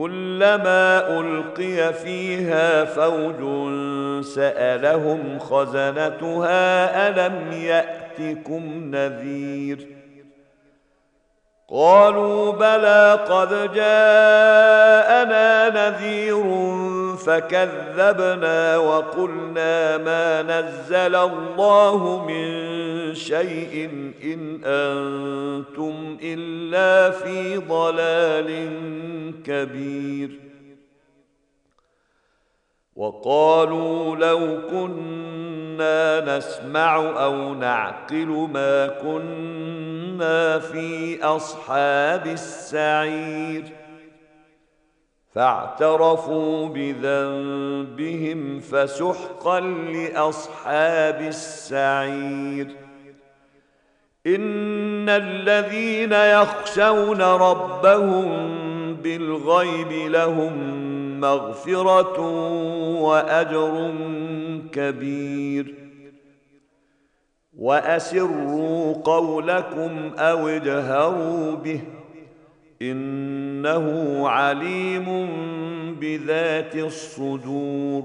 كلما ألقي فيها فوج سألهم خزنتها ألم يأتكم نذير؟ قالوا بلى قد جاءنا نذير فكذبنا وقلنا ما نزل الله من شيء إن أنتم إلا في ضلال كبير. وقالوا لو كنا نسمع أو نعقل ما كنا في أصحاب السعير. فاعترفوا بذنبهم فسحقا لأصحاب السعير. إن الذين يخشون ربهم بالغيب لهم مغفرة وأجر كبير. وأسروا قولكم أو اجهروا به إنه عليم بذات الصدور.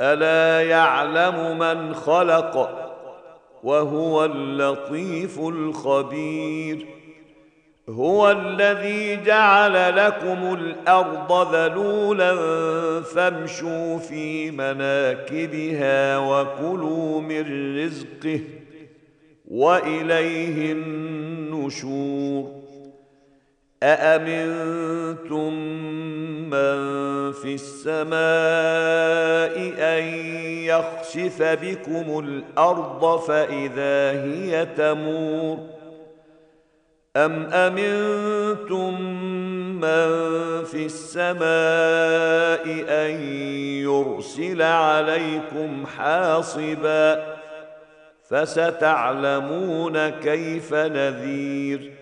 ألا يعلم من خلق وهو اللطيف الخبير. هو الذي جعل لكم الأرض ذلولا فامشوا في مناكبها وكلوا من رزقه وإليه النشور. اامنتم من في السماء ان يخسف بكم الأرض فاذا هي تمور أم أمنتم من في السماء أن يرسل عليكم حاصبا فستعلمون كيف نذير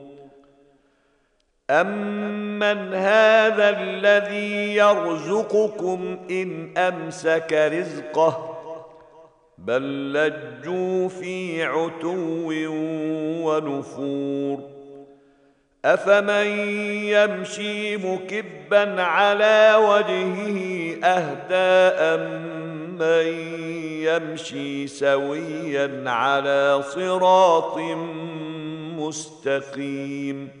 امن هذا الذي يرزقكم ان امسك رزقه بل لجوا في عتو ونفور افمن يمشي مكبا على وجهه اهدى امن يمشي سويا على صراط مستقيم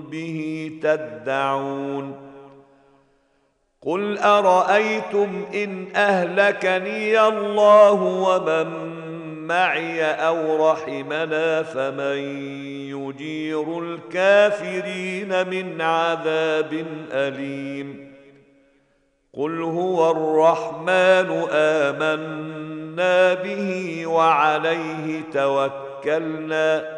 به تدعون قل أرأيتم إن أهلكني الله ومن معي أو رحمنا فمن يجير الكافرين من عذاب أليم قل هو الرحمن آمنا به وعليه توكلنا